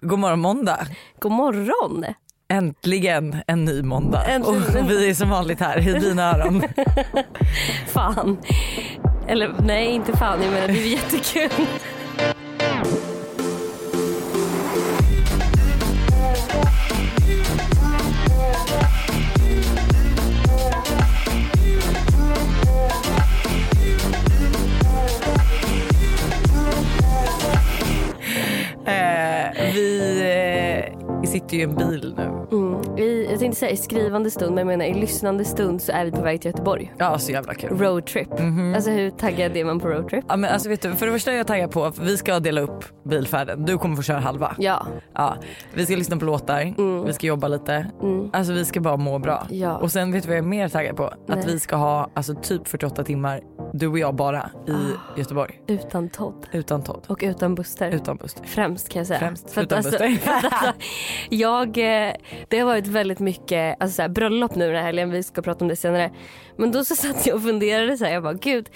God morgon måndag. God morgon. Äntligen en ny måndag. Äntligen. Och vi är som vanligt här i dina öron. Fan. Eller nej, inte fan. Jag menar det är jättekul. Eh, vi eh, sitter ju i en bil nu. Mm. Mm. I, jag tänkte säga i skrivande stund, men jag menar i lyssnande stund så är vi på väg till Göteborg. Ja så jävla kul. Roadtrip. Alltså hur taggad är man på roadtrip? Ja, men alltså, vet du, för det första är jag taggad på att vi ska dela upp bilfärden. Du kommer få köra halva. Ja. Ja, vi ska lyssna på låtar, vi ska jobba lite. Alltså vi ska bara må bra. Ja. Och sen vet du vad jag är mer taggad på? Nej. Att vi ska ha alltså, typ 48 timmar, du och jag bara, i Ah. Göteborg. Utan Todd. Utan Todd. Och utan Buster. Utan Buster. Främst kan jag säga. Främst, För att utan alltså, Buster. för att alltså, jag, eh, det har varit väldigt mycket alltså, så här, bröllop nu den här helgen, vi ska prata om det senare. Men då så satt jag och funderade så här, jag bara gud,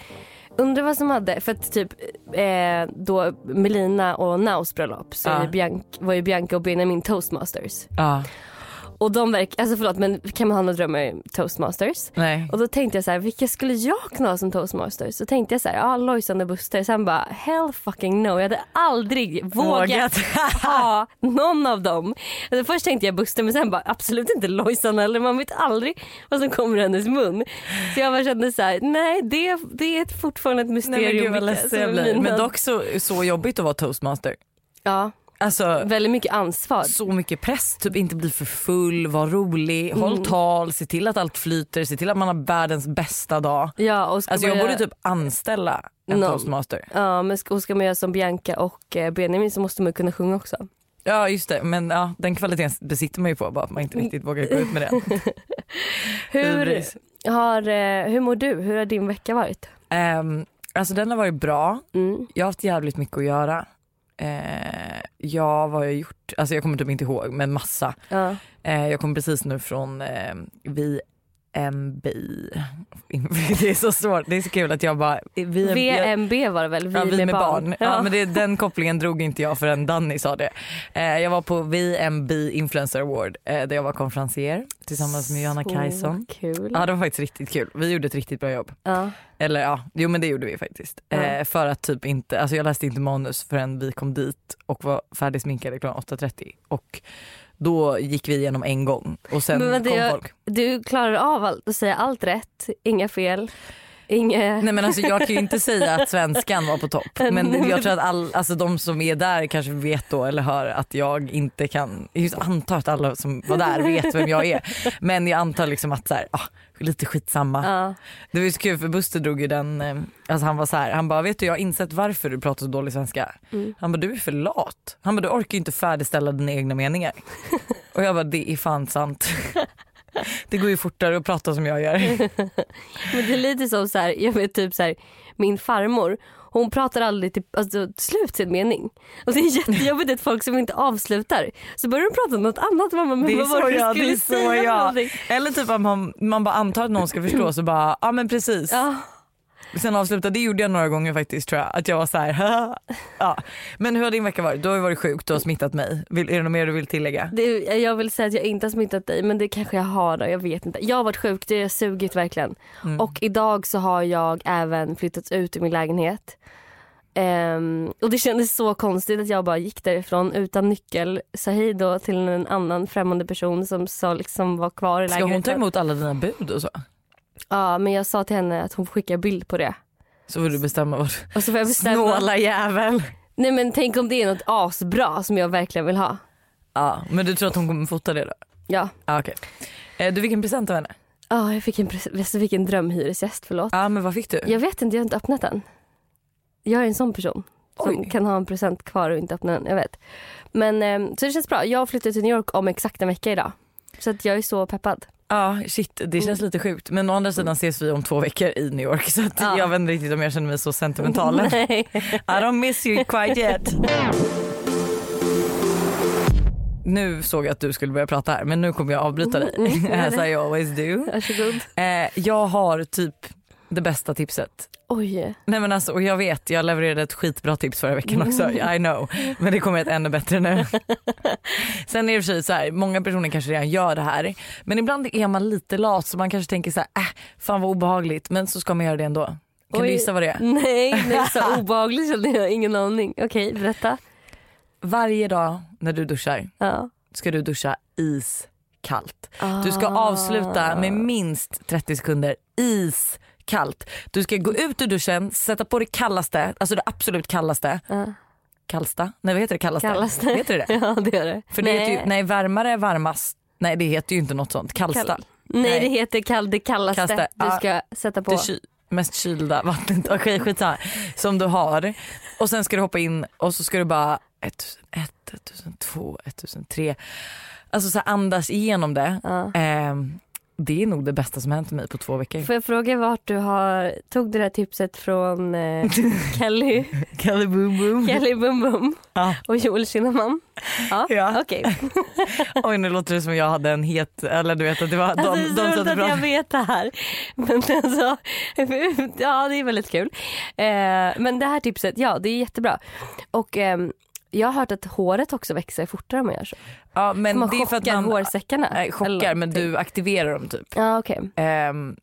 undrar vad som hade, för att typ eh, då Melina och Naus bröllop så ju Bianca, var ju Bianca och Benjamin toastmasters. Ja, Och de verkar, alltså förlåt men kan man ha några drömmar toastmasters? nej. Och då tänkte jag så här, vilka skulle jag kunna ha som toastmasters? Så tänkte jag så här, ja Lojsan och Buster. Sen bara, hell fucking no. Jag hade aldrig vågat Vågat. ha någon av dem. Alltså först tänkte jag Buster men sen bara absolut inte Lojsan heller. Man vet aldrig vad som kommer ur hennes mun. Så jag bara kände så här, nej det, det är fortfarande ett Nej mysterium. men gud vad Men dock så, så jobbigt att vara toastmaster. Ja, Alltså väldigt mycket ansvar. så mycket press, typ inte bli för full, vara rolig, Mm. håll tal, se till att allt flyter, se till att man har världens bästa dag. Ja, och ska Alltså jag göra- borde typ anställa en Någon. toastmaster. Ja, men ska, och ska man göra som Bianca och eh, Benjamin så måste man kunna sjunga också. Ja just det men ja, den kvaliteten besitter man ju på bara att man inte riktigt vågar gå ut med det. Hur, har, eh, hur mår du? Hur har din vecka varit? Ehm, alltså den har varit bra, Mm. jag har haft jävligt mycket att göra. Uh, jag vad har jag gjort? Alltså jag kommer typ inte ihåg men massa. Ja. Eh, jag kom precis nu från eh, VMB. Det är så svårt, det är så kul att jag bara... VM, VMB var det väl? Vi, Ja, vi med, barn. Ja. Ja. men det, den kopplingen drog inte jag förrän Danny sa det. Eh, jag var på VMB Influencer Award eh, där jag var konferencier tillsammans med Johanna Kajson. Kul. Ja det var faktiskt riktigt kul. Vi gjorde ett riktigt bra jobb. Ja. Eller ja, jo men det gjorde vi faktiskt. Eh, för att typ inte, alltså jag läste inte manus förrän vi kom dit och var färdigsminkade klockan 8.30 och då gick vi igenom en gång och sen Men vänta, kom jag- folk. Du klarar av allt, att säga allt rätt, inga fel, inga... Nej men alltså jag kan ju inte säga att svenskan var på topp men jag tror att all, alltså de som är där kanske vet då eller hör att jag inte kan, jag antar att alla som var där vet vem jag är men jag antar liksom att så här, ah, lite skitsamma. Ja. Det var ju så kul för Buster drog ju den, eh, alltså han var så här, han bara vet du jag har insett varför du pratar så dålig svenska. Mm. Han bara du är för lat. Han bara du orkar ju inte färdigställa dina egna meningar. Och jag bara det är fan sant. Det går ju fortare att prata som jag gör. Men det är lite som så här, jag vet typ så här, min farmor hon pratar aldrig till alltså, slut sin mening. Och det är jättejobbigt att folk som inte avslutar så börjar de prata om något annat. Mamma, men Det är så jag, det är så jag. någonting? Eller typ att man, man bara antar att någon ska förstå så bara, ja men precis. Ja. Sen avsluta, det gjorde jag några gånger faktiskt tror jag. Att jag var så här, ja. Men hur har din vecka varit? Du har ju varit sjuk, du har smittat mig. Vill, är det något mer du vill tillägga? Det, jag vill säga att jag inte har smittat dig men det kanske jag har då, jag vet inte. Jag har varit sjuk, det har sugit verkligen. Mm. Och idag så har jag även flyttat ut i min lägenhet. Ehm, och det kändes så konstigt att jag bara gick därifrån utan nyckel, sa hej då till en annan främmande person som sa liksom var kvar i Ska lägenheten. hon ta emot alla dina bud och så? Ja men jag sa till henne att hon får skicka bild på det. Så får du bestämma vad Och så får jag bestämma. Snåla jävel. Nej men tänk om det är något asbra som jag verkligen vill ha. Ja, men du tror att hon kommer fota det då? Ja. Ja, okej. Eh, Du fick en present av henne? Ja jag fick en, jag fick en drömhyresgäst, förlåt. Ja, men vad fick du? Jag vet inte, jag har inte öppnat den. Jag är en sån person som Oj. kan ha en present kvar och inte öppna den. Jag vet. Men eh, så det känns bra. Jag flyttar till New York om exakt en vecka idag. Så att jag är så peppad. Ja, shit, det känns lite sjukt. Men å andra sidan ses vi om två veckor i New York så Ja. jag vet inte riktigt om jag känner mig så sentimental. I don't miss you quite yet. Nu såg jag att du skulle börja prata här men nu kommer jag avbryta dig as I always do. Eh, jag har typ det bästa tipset. Oj. Nej men alltså, och jag vet, jag levererade ett skitbra tips förra veckan också, I know. Men det kommer ett ännu bättre nu. Sen är det för så här, många personer kanske redan gör det här. Men ibland är man lite lat så man kanske tänker så här, äh, fan vad obehagligt. Men så ska man göra det ändå. Kan Oj. du gissa vad det är? Nej, det är så obehagligt så jag ingen aning. Okej, berätta. Varje dag när du duschar Ja. ska du duscha iskallt. Du ska avsluta med minst 30 sekunder iskallt. Du ska gå ut ur duschen, sätta på det kallaste, alltså det absolut kallaste. Ja. Kallsta? Nej vad heter det kallaste? Kallaste. Heter det det? Ja det gör det. För det heter ju, nej varmare varmast, nej det heter ju inte något sånt. Kallsta. Kall- Nej, Nej. det heter kall, det kallaste Kallaste. du ska sätta på. Det ky- mest kylda vattnet, okej skitsamma, som du har. Och sen ska du hoppa in och så ska du bara 1001, 1002, 1003. Alltså så andas igenom det. Ja. Ehm, det är nog det bästa som hänt mig på två veckor. Får jag fråga vart du har, tog det där tipset från eh, Kelly, Kalle boom boom. Kelly Bum Bum Ja. och Joel Kinnaman? Ja, Ja. okej. Oj nu låter det som jag hade en het, eller du vet att det var de, Alltså, det är så de att jag vet det här. Men alltså, ja det är väldigt kul. Eh, men det här tipset, ja det är jättebra. Och ehm, jag har hört att håret också växer fortare om man gör så. Ja men man det är för att man hårsäckarna. nej, chockar eller men någonting. du aktiverar dem typ. Ja okej. Ehm,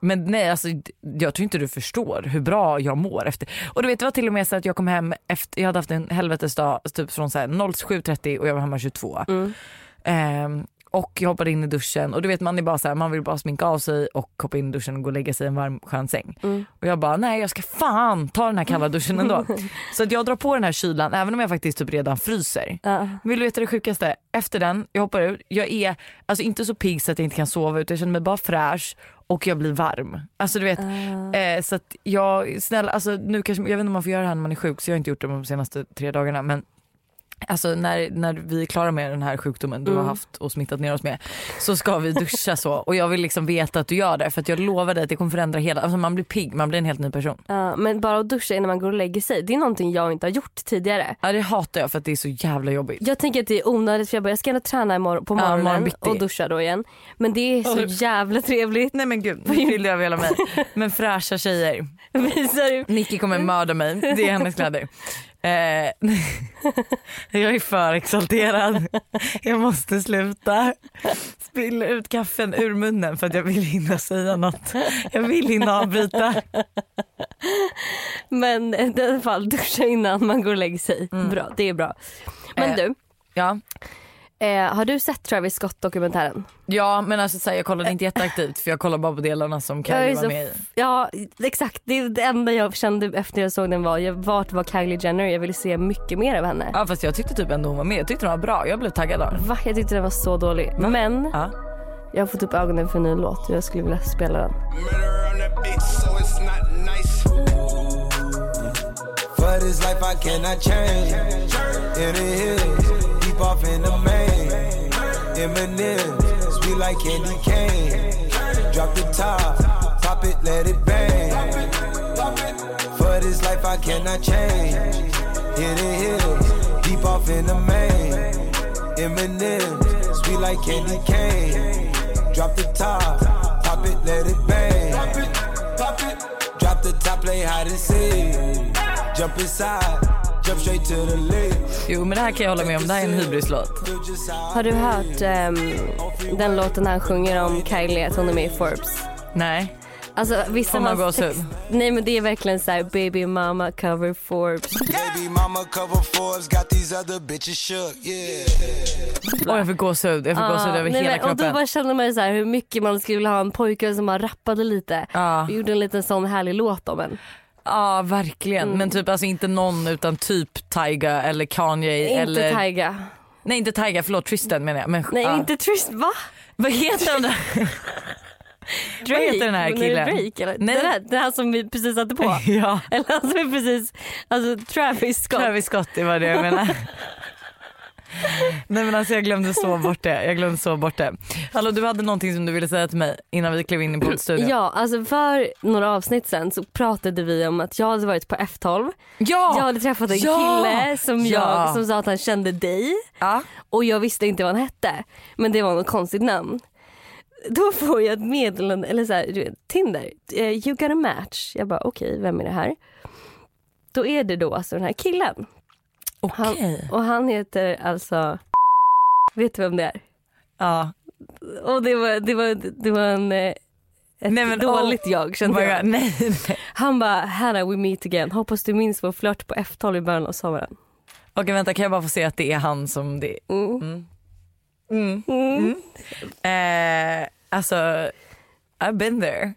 men nej alltså jag tror inte du förstår hur bra jag mår efter. Och du vet det var till och med så att jag kom hem efter, jag hade haft en helvetesdag typ från så här 07.30 och jag var hemma 22. Mm. Ehm, och jag hoppade in i duschen och du vet man är bara så här, man vill bara sminka av sig och hoppa in i duschen och gå och lägga sig i en varm skön säng. Mm. Och jag bara nej jag ska fan ta den här kalla duschen ändå. så att jag drar på den här kylan även om jag faktiskt typ redan fryser. Ja. Vill du veta det sjukaste? Efter den, jag hoppar ut, jag är alltså inte så pigg så att jag inte kan sova utan jag känner mig bara fräsch och jag blir varm. Alltså du vet, Ah. eh, så att jag, snälla alltså nu kanske, jag vet inte om man får göra det här när man är sjuk så jag har inte gjort det de senaste tre dagarna men Alltså när, när vi är klara med den här sjukdomen du har Mm. haft och smittat ner oss med så ska vi duscha så och jag vill liksom veta att du gör det för att jag lovar dig att det kommer förändra hela, alltså man blir pigg, man blir en helt ny person. Ja, men bara att duscha innan man går och lägger sig, det är någonting jag inte har gjort tidigare. Ja det hatar jag för att det är så jävla jobbigt. Jag tänker att det är onödigt för jag, bara, jag ska ändå träna imorgon, på Ja, morgonen morgonbitti. och duscha då igen. Men det är så Och- jävla trevligt. Nej men gud, nu fyllde jag hela mig. Men fräscha tjejer. Visar du? Nicky kommer mörda mig, det är hennes kläder. Eh, jag är för exalterad. Jag måste sluta spilla ut kaffen ur munnen för att jag vill hinna säga något. Jag vill hinna avbryta. Men i alla fall duscha innan man går och lägger sig. Bra, det är bra. Men Eh, du, Ja, eh, har du sett Travis Scott dokumentären? ja men alltså så här, jag kollade inte jätteaktivt för jag kollade bara på delarna som Kylie var med i. Ja exakt, det, är det enda jag kände efter jag såg den var jag, vart var Kylie Jenner, jag ville se mycket mer av henne. Ja fast jag tyckte typ ändå hon var med, jag tyckte den var bra, jag blev taggad av. Va? Jag tyckte den var så dålig. Men Ja. jag har fått upp ögonen för en ny låt och jag skulle vilja spela den. For this life I cannot change. In the hills, deep off in the main. Eminem, sweet like candy cane. Drop the top, pop it, let it bang. For this life I cannot change. In the hills, deep off in the main. Eminem, sweet like candy cane. Drop the top, pop it, let it bang. Drop the top, play hide and seek. Jump inside, Jo men det här kan jag hålla med om, det här är en hybrislåt. Har du hört ehm, den låten han sjunger om Kylie att hon är med i Forbes? Nej. Alltså vissa Får man gåshud? Nej men det är verkligen så här: baby mama cover Forbes. Baby mama cover Forbes got these other bitches shook, yeah. Åh jag fick gåshud, jag fick gåshud över Ah, nej, hela men, och då kroppen. bara kände man ju så här hur mycket man skulle vilja ha en pojke som bara rappade lite. Ja. Vi gjorde en liten sån härlig låt om en. Ja verkligen Mm. men typ alltså inte någon utan typ Tyga eller Kanye Inte eller Tyga. Nej inte Tyga förlåt Tristan menar jag. Men, Nej ja. inte Trist, va? Vad heter där? Drake? heter den här killen? Drake eller? Nej. Den, här, den här som vi precis satte på? ja Eller han som är precis, alltså Travis Scott. Travis Scott det var det jag menade. Nej men alltså jag glömde så bort det. Jag glömde så bort det. Hallå du hade någonting som du ville säga till mig innan vi klev in i poddstudion. Ja, alltså för några avsnitt sen så pratade vi om att jag hade varit på F12. Ja! Jag hade träffat en Ja! kille som, Ja! jag, som sa att han kände dig ja. och jag visste inte vad han hette. Men det var något konstigt namn. då får jag ett meddelande, eller så här, Tinder, eh, you got a match. Jag bara okej, vem är det här? Då är det då alltså den här killen. Han, Okej. och han heter alltså, vet du vem det är? Ja. Och det var, det var, det var en, eh, ett Nej, men, dåligt jag Oh kände my jag. Nej, nej. Han bara, Hanna we meet again, hoppas du minns vår flört på F12 i början av sommaren. Okej vänta kan jag bara få se att det är han som det Mm. Mm. Mm. Eh, alltså, I've been there.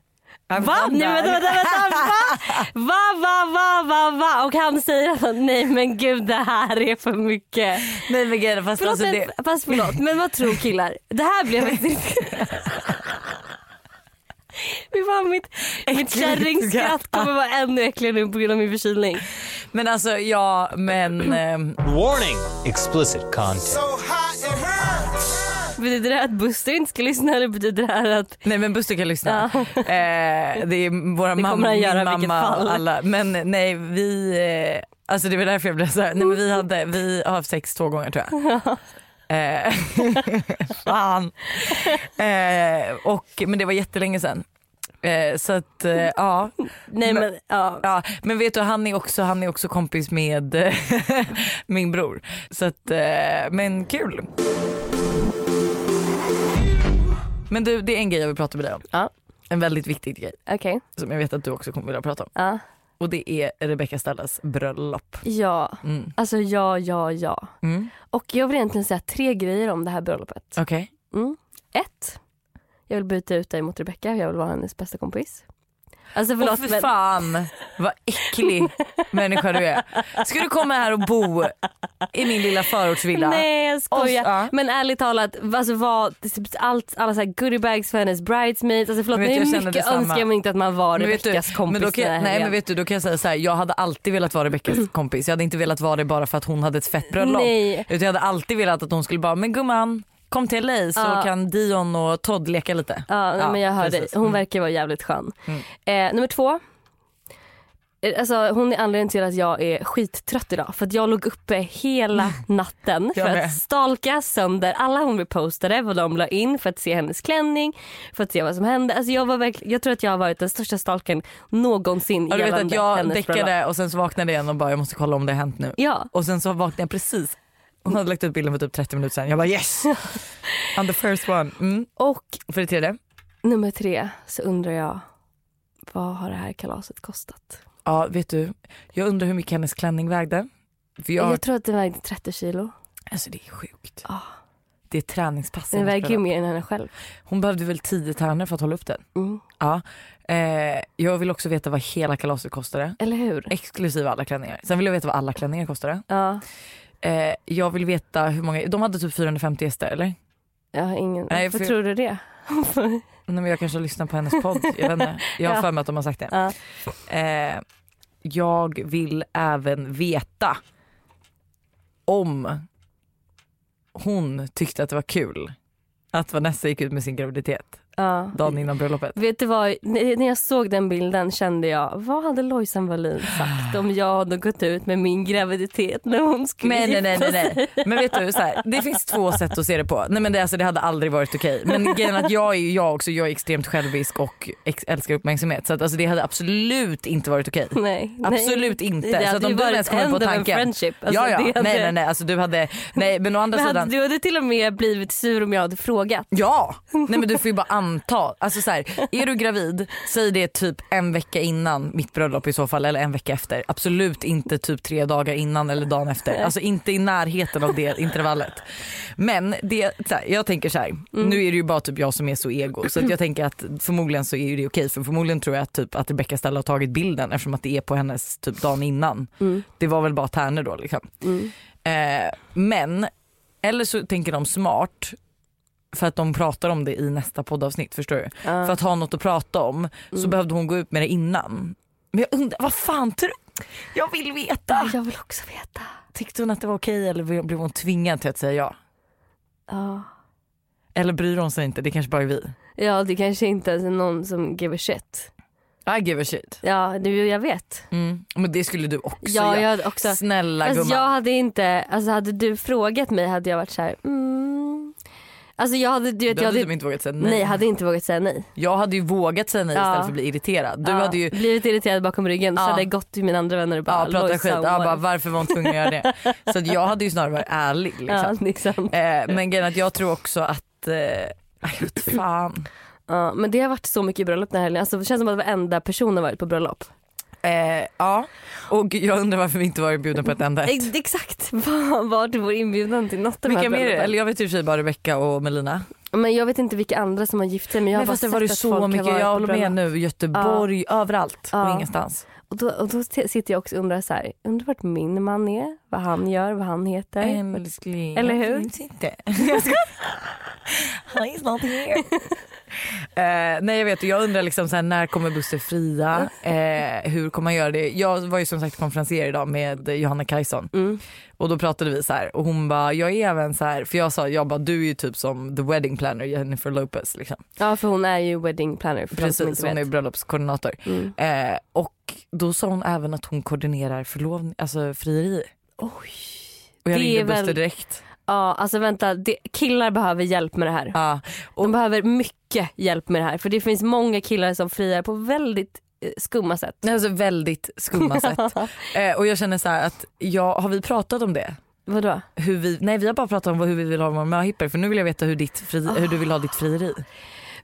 Va? Nej, vänta, vänta, vänta, va? Va, va, va, va, va? Och han säger att nej men gud det här är för mycket. Nej men är, fast Förlåt, alltså men, det, fast förlåt, men vad tror killar? Det här blev ett... Fy fan mitt, mitt kärringskratt kommer vara ännu äckligare nu på grund av min förkylning. men alltså ja men ehm, Warning! Explicit content. So. Betyder det att Buster inte ska lyssna eller betyder det här att... nej men Buster kan lyssna. Ja. Eh, det är våra Det mamma, min mamma och alla. Men nej vi, eh, alltså det var därför jag blev så här. nej men vi hade, vi har haft sex två gånger tror jag. Eh, fan. Eh, och, men det var jättelänge sedan. Eh, så att eh, ja. Nej men, ja. Ja, men vet du han är också, han är också kompis med min bror. Så att, eh, men kul. Men du, det är en grej jag vill prata med dig om. Ja. En väldigt viktig grej Okej. som jag vet att du också kommer vilja prata om. Ja. Och det är Rebecca Stallas bröllop. Ja, Mm. alltså ja, ja, ja. Mm. Och jag vill egentligen säga tre grejer om det här bröllopet. Okej. Mm. Ett, jag vill byta ut dig mot Rebecca, jag vill vara hennes bästa kompis. Alltså Åh förlåt för men, fan vad äcklig människa du är. Ska du komma här och bo i min lilla förortsvilla? nej jag skojar. Och- ja. Men ärligt talat, alltså vad, typ allt, alla så här goodiebags för hennes bridesmaids, alltså förlåt Men vet hur mycket önskar man inte att man var du, Rebeccas kompis men då kan, nej helgen. men vet du då kan jag säga så här, jag hade alltid velat vara Rebeccas kompis. Jag hade inte velat vara det bara för att hon hade ett fett bröllop. Nej. Utan jag hade alltid velat att hon skulle bara, men gumman kom till LA så Ja. kan Dion och Todd leka lite. Ja, Ja, men jag hör dig. Hon Mm. verkar vara jävligt skön. Mm. Eh, nummer två. Eh, Alltså, hon är anledningen till att jag är skittrött idag. För att jag låg uppe hela natten Jag för att stalka sönder alla hon repostade, vad de la in för att se hennes klänning, för att se vad som hände. Alltså jag, var jag tror att jag har varit den största stalken någonsin Ja, du vet att jag däckade och sen så vaknade jag igen och bara jag måste kolla om det har hänt nu. Ja, Och sen så vaknade jag precis. Hon hade lagt ut bilden för typ 30 minuter sedan. Jag bara yes! I'm the first one. Mm. och För det tredje. nummer tre så undrar jag, vad har det här kalaset kostat? Ja vet du, jag undrar hur mycket hennes klänning vägde. För jag, Jag tror att den vägde 30 kilo. alltså det är sjukt. Ah. Det är träningspass. Den väger ju mer än henne själv. Hon behövde väl 10 tärnor för att hålla upp den. Mm. Ja. Eh, jag vill också veta vad hela kalaset kostade. Eller hur? Exklusive alla klänningar. Sen vill jag veta vad alla klänningar kostade. Ja, Eh, jag vill veta hur många, de hade typ 450 gäster eller? jag har ingen... Nej, Varför för- tror du det? Nej, men jag kanske lyssnar på hennes podd. Jag, vet inte. jag har Ja. för mig att de har sagt det. ja. Eh, jag vill även veta om hon tyckte att det var kul att Vanessa gick ut med sin graviditet Ja. dagen innan bröllopet. Vet du vad, när jag såg den bilden kände jag, vad hade Lojsan Wallin sagt om jag hade gått ut med min graviditet när hon skulle Men nej, nej, nej, nej. Men vet du, så här, det finns två sätt att se det på. Nej, men det, alltså, det hade aldrig varit okej. Men grejen att jag är ju jag också, jag är extremt självisk och ex- älskar uppmärksamhet. Så att, alltså, det hade absolut inte varit okej. Nej, Absolut inte. Det så att om du ens kommer på tanken. friendship. Alltså, ja, ja. hade- Nej, nej, nej. Alltså, du hade, nej, men å andra Men sidan. hade, du hade till och med blivit sur om jag hade frågat. Ja, nej men du får ju bara anta. Alltså så här, är du gravid, säg det typ en vecka innan mitt bröllop i så fall eller en vecka efter. Absolut inte typ tre dagar innan eller dagen efter. Alltså inte i närheten av det intervallet. Men det, så här, jag tänker så här, nu är det ju bara typ jag som är så ego så jag tänker att förmodligen så är det okej för förmodligen tror jag att, typ, att Rebecca Stella har tagit bilden eftersom att det är på hennes typ dagen innan. Det var väl bara tärnor då liksom. Eh, men, eller så tänker de smart för att de pratar om det i nästa poddavsnitt förstår du. För att ha något att prata om så behövde hon gå ut med det innan. Men jag undrar, vad fan tror du? Jag vill veta. Jag vill också veta. Tyckte hon att det var okej eller blev hon tvingad till att säga ja? Ja. Eller bryr hon sig inte? Det kanske bara är vi. ja, det kanske inte ens är någon som give a shit. I give a shit. Ja, du, jag vet. Mm. Men det skulle du också Ja, jag också. Snälla Fast gumman. jag hade inte, alltså hade du frågat mig hade jag varit så här, mm. Alltså jag hade, du vet, Du jag hade hade, typ inte vågat säga nej. nej. hade inte vågat säga nej. Jag hade ju vågat säga nej Ja. istället för att bli irriterad. Du Ja, hade ju Blivit irriterad bakom ryggen så Ja. hade jag gått till mina andra vänner och bara ja, pratat skit. "Lojsan, Ja, bara, varför var hon tvungen att göra det? Så att jag hade ju snarare varit ärlig. Liksom. Ja, sant. Eh, men grejen att jag tror också att, eh, jag fan. Ja, men det har varit så mycket bröllop den här helgen. Alltså, det känns som att varenda person har varit på bröllop. Eh, ja, och jag undrar varför vi inte var inbjudna på ett enda ett. Ex- Exakt, var du vår inbjudan till något av Vilka mer? Eller jag vet i och för sig bara Rebecca och Melina. Men jag vet inte vilka andra som har gift sig men jag har Men bara fast det var att så folk har mycket, varit jag håller med nu. Göteborg, överallt Ja. och ingenstans. Och då, och då sitter jag också och undrar så här, undrar vart min man är, vad han gör, vad han heter. Älskling, Eller hur? jag finns inte. Han är snart here. Eh, nej jag vet jag undrar liksom så här, när kommer Buster fria? Eh, hur kommer han göra det? Jag var ju som sagt konferencier idag med Johanna Kajson Mm. och då pratade vi så här och hon bara jag är även så här för jag sa jag bara du är ju typ som the wedding planner Jennifer Lopez liksom. Ja för hon är ju wedding planner för de som Precis hon är bröllopskoordinator. Mm. Eh, och då sa hon även att hon koordinerar förlovning, alltså frieri. Oj. Och jag Det ringde är väl- Buster direkt. Ja alltså vänta, det, killar behöver hjälp med det här. Ja, De behöver mycket hjälp med det här för det finns många killar som friar på väldigt eh, skumma sätt. Alltså väldigt skumma sätt. Eh, och jag känner så här att jag, har vi pratat om det? Vadå? Hur vi, nej vi har bara pratat om hur vi vill ha våra möhippor för nu vill jag veta hur, ditt fri, hur du vill ha ditt frieri.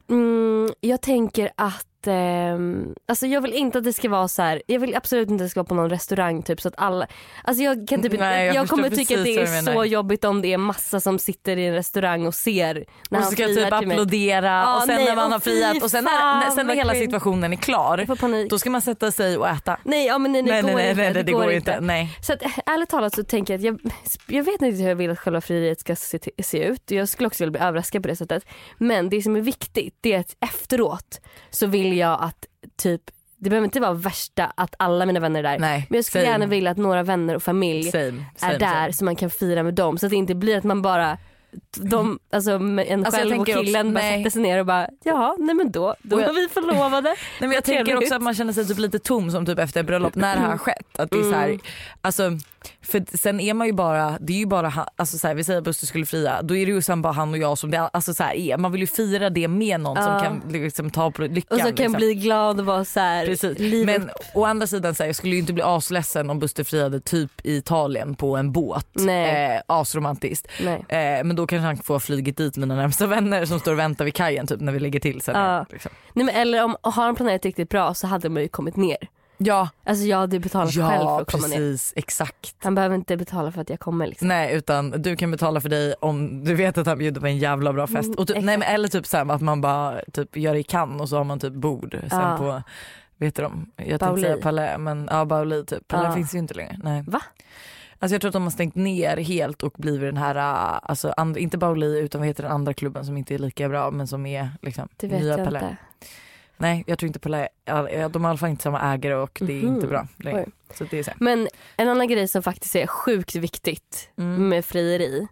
Mm, jag tänker att ehm, alltså jag vill inte att det ska vara så här. Jag vill absolut inte att det ska vara på någon restaurang typ så att alla, alltså jag kan typ inte- Nej, jag jag, kommer tycka att det är så jobbigt om det är massa som sitter i en restaurang och ser när Och han ska typ applådera Ja, och sen nej, när man har friat och sen när, när, sen när hela situationen är klar då ska man sätta sig och äta. Nej, ja, men nej, det nej, går nej, nej, inte. nej, det, går inte. Nej. Så att, ärligt talat så tänker jag att jag, jag vet inte hur jag vill att själva frieriet ska se, se ut. Jag skulle också vilja bli överraskad på det sättet. Men det som är viktigt det är att efteråt så vill jag att typ det behöver inte vara värsta att alla mina vänner är där. Nej, Men jag skulle same. gärna vilja att några vänner och familj Same, same, är där så man kan fira med dem. Så att det inte blir att man bara de, alltså en Alltså, själv och tänker också- killen bara sätter sig ner och bara ja nej men då, då jag- var vi förlovade. Nej, men jag tänker också att man känner sig typ lite tom som typ efter bröllop när det här har skett. Att det är så här, Mm. alltså, för sen är man ju bara, det är ju bara han, alltså så här, vi säger att Buster skulle fria, då är det ju sen bara han och jag som det alltså så här är. Man vill ju fira det med någon Ja. som kan liksom, ta på lyckan. Och så kan liksom. bli glad och vara så här, Precis. liv Men upp. å andra sidan så här, jag skulle ju inte bli asledsen om Buster friade typ i Italien på en båt. Nej. Eh, asromantiskt. Nej. Eh, men då kanske han får flugit dit mina närmsta vänner som står och väntar vid kajen typ när vi lägger till sen. Ja. Liksom. Nej, men eller om har han planerat riktigt bra så hade man ju kommit ner. Ja, Alltså jag hade betalat själv för ja att komma ner. precis exakt. Han behöver inte betala för att jag kommer liksom. Nej utan du kan betala för dig om du vet att han bjuder på en jävla bra fest. Mm, Och typ, nej, men, eller typ så här, att man bara typ gör det i Cannes och så har man typ bord sen Ja. på Vet du dem? Jag tänkte Bauli. säga Palais men ja Bauli typ. Palais Ja. finns ju inte längre. Nej. Va? Alltså jag tror att de har stängt ner helt och blivit den här, alltså and, inte Bauli utan vad heter den andra klubben som inte är lika bra men som är liksom Det vet nya jag Palais. inte. Nej jag tror inte Palais, ja, de har i alla fall inte samma ägare och det är Mhm. inte bra längre. Så det är så. Men en annan grej som faktiskt är sjukt viktigt Mm. med frieri.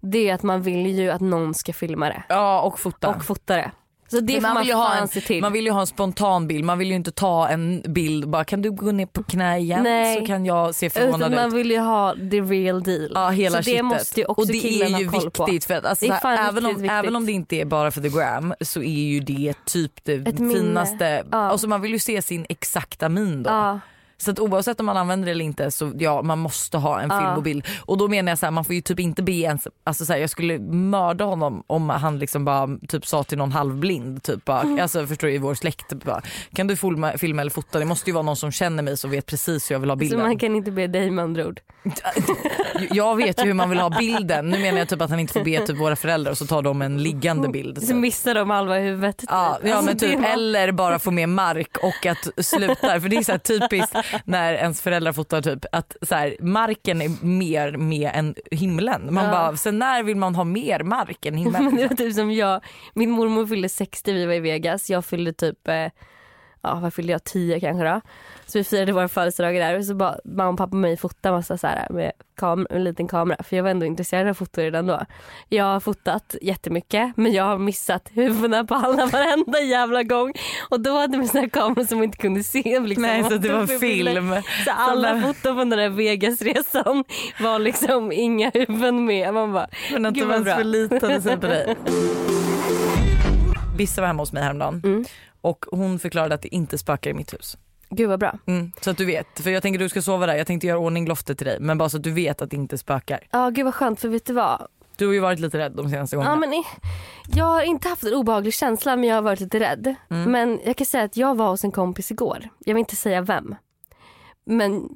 Det är att man vill ju att någon ska filma det Ja och fota. och fota det. Så det man man, vill ha en- till. Man vill ju ha en spontan bild, man vill ju inte ta en bild bara kan du gå ner på knä igen Nej. så kan jag se förvånad man ut. vill ju ha the real deal. Ja hela så det shitet. måste ju också och det är ju på. viktigt för att alltså, Det är så här, även, om, även om det inte är bara för the gram så är ju det typ det Ett finaste. Ja. Alltså man vill ju se sin exakta min då. Ja. Så att oavsett om man använder det eller inte så ja man måste ha en film och bild. Och då menar jag så här, man får ju typ inte be ens, alltså så här, jag skulle mörda honom om han liksom bara typ sa till någon halvblind typ bara, Mm. alltså förstår du i vår släkt typ bara, kan du filma, filma eller fota? Det måste ju vara någon som känner mig som vet precis hur jag vill ha Så bilden. man kan inte be dig med andra ord. Jag vet ju hur man vill ha bilden. Nu menar jag typ att han inte får be typ våra föräldrar och så tar de en liggande bild. Så Så. missar de halva huvudet. Ja, ja Alltså, men typ eller bara få med mark och att sluta för det är så här typiskt när ens föräldrar fotar typ att så här, marken är mer med än himlen. Man Ja. bara, sen när vill man ha mer mark än Men det himlen? var typ som jag, min mormor fyllde 60, vi var i Vegas. Jag fyllde typ eh, ja vad fyllde jag, tio kanske då. Så vi firade våra födelsedagar där och så bara mamma och pappa och mig fota massa så här med kam- en liten kamera för jag var ändå intresserad av foto redan då. Jag har fotat jättemycket men jag har missat huvudena på alla varenda jävla gång och då hade vi såna här kameror som inte kunde se. Liksom. Nej så det var film. Så alla foton från den där Vegasresan var liksom inga huvuden med. Man bara, Men att vad ens förlitade sig på dig. Bissa var hemma hos mig häromdagen Mm. Och hon förklarade att det inte spökar i mitt hus. gud vad bra. Mm, så att du vet, för jag tänker du ska sova där, jag tänkte göra ordning loftet till dig men bara så att du vet att det inte spökar. Ja gud vad skönt för vet du vad? Du har ju varit lite rädd de senaste gångerna. Ja, men jag har inte haft en obehaglig känsla men jag har varit lite rädd. Mm. Men jag kan säga att jag var hos en kompis igår. Jag vill inte säga vem. Men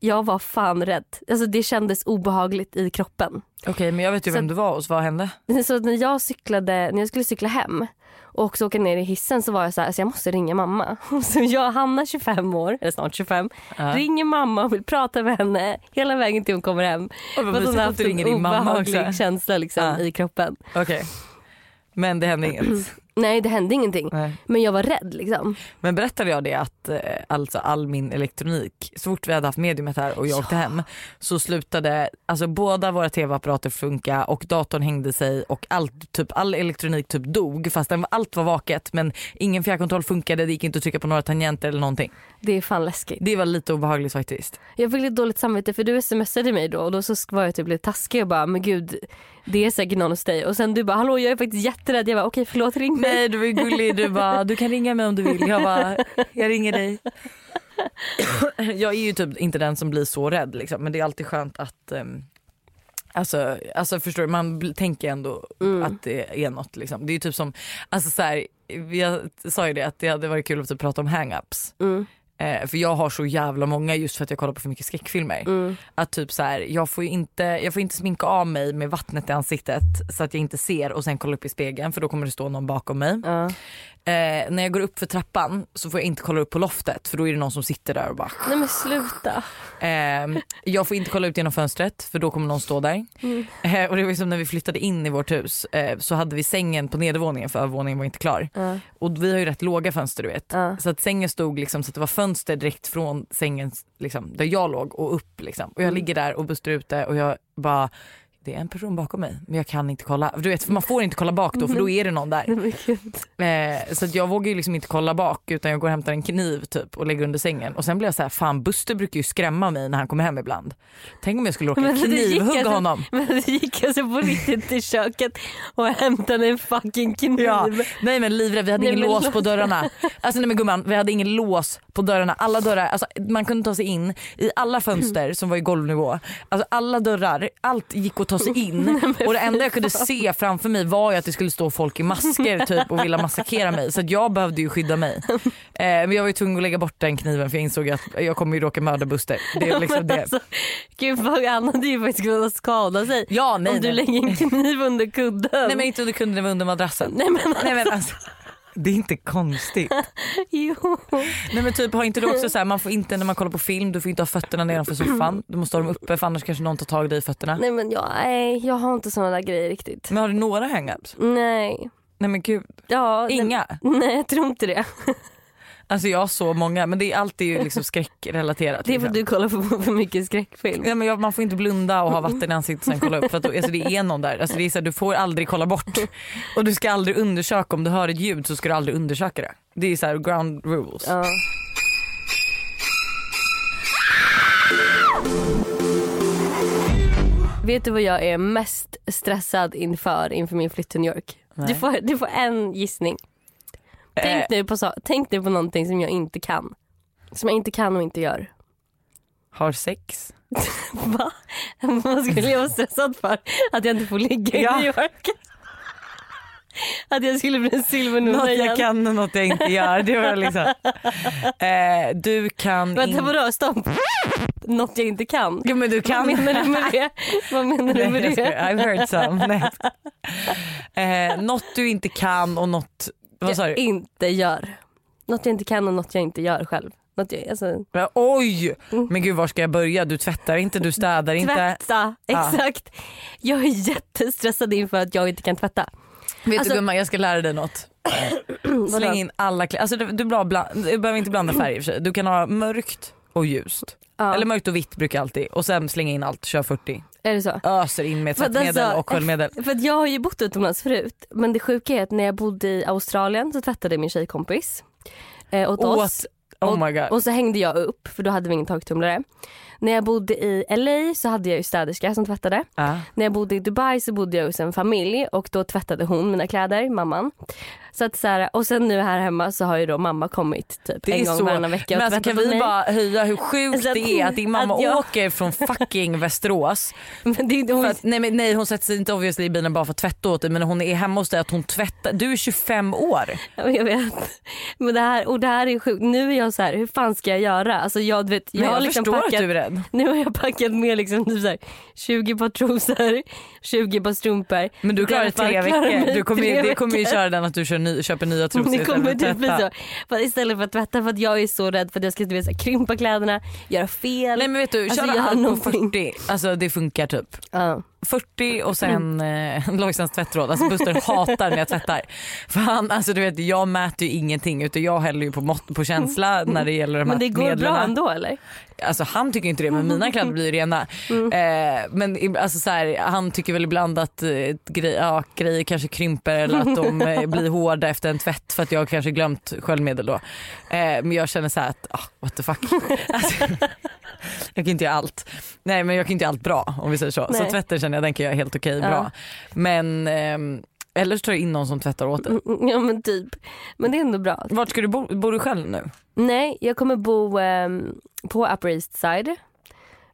jag var fan rädd. Alltså det kändes obehagligt i kroppen. Okej men jag vet ju Så vem du var hos, vad hände? Så när jag cyklade, när jag skulle cykla hem och också åka ner i hissen så var jag så här, alltså jag måste ringa mamma. Så jag, Hanna 25 år, eller snart 25, Ja. ringer mamma och vill prata med henne hela vägen till hon kommer hem. Oj, vad hon har haft en din mamma obehaglig känsla liksom Ja. i kroppen. Okej. Men det hände inget? Nej det hände ingenting. Nej. Men jag var rädd liksom. Men berättade jag det att eh, alltså all min elektronik, så fort vi hade haft mediumet här och jag åkte hem så slutade, alltså båda våra tv-apparater funka och datorn hängde sig och allt, typ, all elektronik typ dog fast den, allt var vaket men ingen fjärrkontroll funkade, det gick inte att trycka på några tangenter eller någonting. Det är fan läskigt. Det var lite obehagligt faktiskt. Jag fick lite dåligt samvete för du smsade mig då och då så var jag typ lite taskig och bara men gud det är säkert någon hos dig och sen du bara hallå jag är faktiskt jätterädd. Jag bara okej förlåt ring mig. Nej du var gullig, du bara du kan ringa mig om du vill. Jag bara jag ringer dig. Jag är ju typ inte den som blir så rädd liksom, men det är alltid skönt att um, Alltså, alltså förstår du, man tänker ändå Mm. att det är något liksom. Det är ju typ som, alltså så här, jag sa ju det att det hade varit kul att typ prata om hang-ups. Mm, Eh, för jag har så jävla många just för att jag kollar på för mycket skräckfilmer. mm. Att typ så här, jag får inte, jag får inte sminka av mig med vattnet i ansiktet så att jag inte ser och sen kolla upp i spegeln för då kommer det stå någon bakom mig. Ja. Eh, när jag går upp för trappan så får jag inte kolla upp på loftet för då är det någon som sitter där och bara Nej men sluta. Eh, jag får inte kolla ut genom fönstret för då kommer någon stå där. Mm. Eh, och det var som när vi flyttade in i vårt hus eh, så hade vi sängen på nedervåningen för övervåningen var inte klar. Ja. Och vi har ju rätt låga fönster du vet. Ja. Så att sängen stod liksom så att det var fönster direkt från sängen liksom, där jag låg och upp liksom. Och jag Mm. ligger där och Buster är ute och jag bara det är en person bakom mig men jag kan inte kolla. Du vet man får inte kolla bak då för då är det någon där. Eh, så jag vågar ju liksom inte kolla bak utan jag går och hämtar en kniv typ och lägger under sängen. Och sen blir jag så här, fan Buster brukar ju skrämma mig när han kommer hem ibland. Tänk om jag skulle råka knivhugga alltså- honom. Men det gick alltså på riktigt till köket och hämtade en fucking kniv. Ja, nej men livrädd, vi hade Nej, ingen lås på dörrarna. Alltså nej men gumman, vi hade ingen lås på dörrarna. Alla dörrar, alltså, man kunde ta sig in i alla fönster som var i golvnivå. Alltså alla dörrar, allt gick att ta sig in. Och det enda jag kunde se framför mig var ju att det skulle stå folk i masker typ och vilja massakrera mig. Så jag behövde ju skydda mig. Eh, men jag var ju tvungen att lägga bort den kniven för jag insåg att jag kommer ju råka mörda Buster. Det är liksom det. alltså, gud vad han hade ju faktiskt kunnat skada sig. Ja nej om du nej. lägger en kniv under kudden. Nej men inte under kunden, det var under madrassen. Nej, men Nej, men alltså, det är inte konstigt. jo. Nej men typ har inte du också så här, man får inte när man kollar på film, du får inte ha fötterna nedanför soffan. Du måste ha dem uppe för annars kanske någon tar tag i dig i fötterna. Nej men jag, nej, jag har inte såna där grejer riktigt. Men har du några hang-ups? Nej. Nej men gud, Ja, inga? Nej, nej jag tror inte det. Alltså jag har så många men det är alltid liksom skräckrelaterat. Det är för liksom. att du kollar på för mycket skräckfilm. Ja, men jag, man får inte blunda och ha vatten i ansiktet och sen kolla upp för att alltså det är någon där. Alltså det är så här, du får aldrig kolla bort och du ska aldrig undersöka om du hör ett ljud så ska du aldrig undersöka det. Det är så här ground rules. Ja. Vet du vad jag är mest stressad inför inför min flytt till New York? Nej. Du får, du får en gissning. Tänk, Eh, nu på så, tänk nu på någonting som jag inte kan. Som jag inte kan och inte gör. har sex. Va? Vad skulle jag vara stressad för? Att jag inte får ligga i Ja. New York? Att jag skulle bli en silvernunna Något igen? jag kan och något jag inte gör. Det var liksom. eh, du kan Vänta in- vadå stopp? Något jag inte kan? Jo men du Vad kan. menar du med det? Vad menar du med det? I've heard some. Nej. Eh, något du inte kan och något, vad sa jag du? inte gör. Något jag inte kan och något jag inte gör själv. Något jag, alltså, Men, Oj! Mm. Men gud var ska jag börja? Du tvättar inte, du städar inte. tvätta, Ja. exakt. Jag är jättestressad inför att jag inte kan tvätta. Vet Alltså- du gumman jag ska lära dig något. Släng in alla kläder. Alltså, du, du, bland, du behöver inte blanda färger i och för sig. Du kan ha mörkt och ljust. Ja. Eller mörkt och vitt brukar jag alltid. Och sen slänga in allt, kör 40. Är det så? Öser in med För tvättmedel alltså, och sköljmedel. För att jag har ju bott utomlands förut men det sjuka är att när jag bodde i Australien så tvättade min tjejkompis eh, åt oss. Åt, oh my god. Och så hängde jag upp för då hade vi ingen torktumlare. När jag bodde i LA så hade jag ju städerska som tvättade. Ja. När jag bodde i Dubai så bodde jag hos en familj och då tvättade hon mina kläder, mamman. Så att så här, och sen nu här hemma så har ju då mamma kommit typ Det en gång så, varannan vecka men och alltså, kan vi mig. bara höja hur sjukt att- det är att din mamma att jag- åker från fucking Västerås. Men det hon, För att, nej, men, nej hon sätter sig inte obviously i bilen bara för att tvätta åt dig men hon är hemma hos dig att hon tvättar. Du är 25 år. Ja, Jag vet. Men det här, och det här är sjukt. Nu är jag så här, hur fan ska jag göra? Alltså jag, vet, jag, Men jag liksom förstår packat, att du är rädd. Nu har jag packat med liksom typ så här, 20 par trosor, 20 par strumpor. Men du klarar tre veckor. Du kommer, tre ju- det kommer ju köra den att du kör ny, köper nya trosor Det istället kommer för typ att bli så. För istället för att tvätta för att jag är så rädd för att jag ska så här, krympa kläderna, göra fel. Nej men vet du, Alltså, köra allt på någonting. 40. Alltså det funkar typ. Ja. 40 och sen eh, Lojsans tvättråd. Alltså Buster hatar när jag tvättar. För han, alltså du vet jag mäter ju ingenting utan jag häller ju på mått på känsla när det gäller de här Men det går medlen. bra ändå eller? Alltså han tycker inte det men mina kläder blir rena. Mm. Eh, men alltså, så här, han tycker väl ibland att eh, grej, ja, grejer kanske krymper eller att de eh, blir hårda efter en tvätt för att jag kanske glömt sköljmedel då. Eh, men jag känner så här att ah, what the fuck. Alltså, jag kan inte göra allt. Nej men jag kan inte göra allt bra om vi säger så. Så Nej. tvätten känner jag den kan jag helt okej Ja. bra. Men ehm, eller så tar jag in någon som tvättar åt dig. Mm, Ja men typ. Men det är ändå bra. Vart ska du bo? Bor du själv nu? Nej, jag kommer bo ehm, på Upper East Side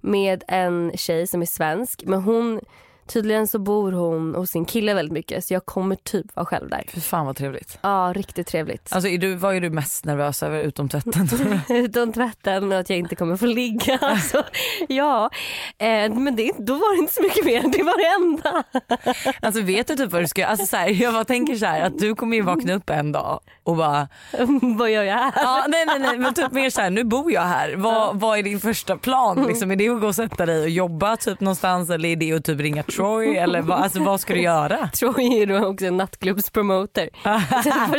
med en tjej som är svensk. Men hon, tydligen så bor hon hos sin kille väldigt mycket så jag kommer typ vara själv där. Fy fan vad trevligt. Ja, riktigt trevligt. Alltså är du, vad är du mest nervös över utom tvätten? Utom tvätten och att jag inte kommer få ligga. Alltså, ja, eh, men det, då var det inte så mycket mer. Det var det enda. Alltså vet du typ vad du ska alltså, så här, Jag bara tänker så här att du kommer ju vakna upp en dag och bara Vad gör jag här? ja, nej nej nej men typ mer så här nu bor jag här. Vad, vad är din första plan? Liksom, är det att gå och sätta dig och jobba typ någonstans eller är det att typ ringa Troy eller vad, alltså, vad ska du göra? Troy är då också en nattklubbspromoter.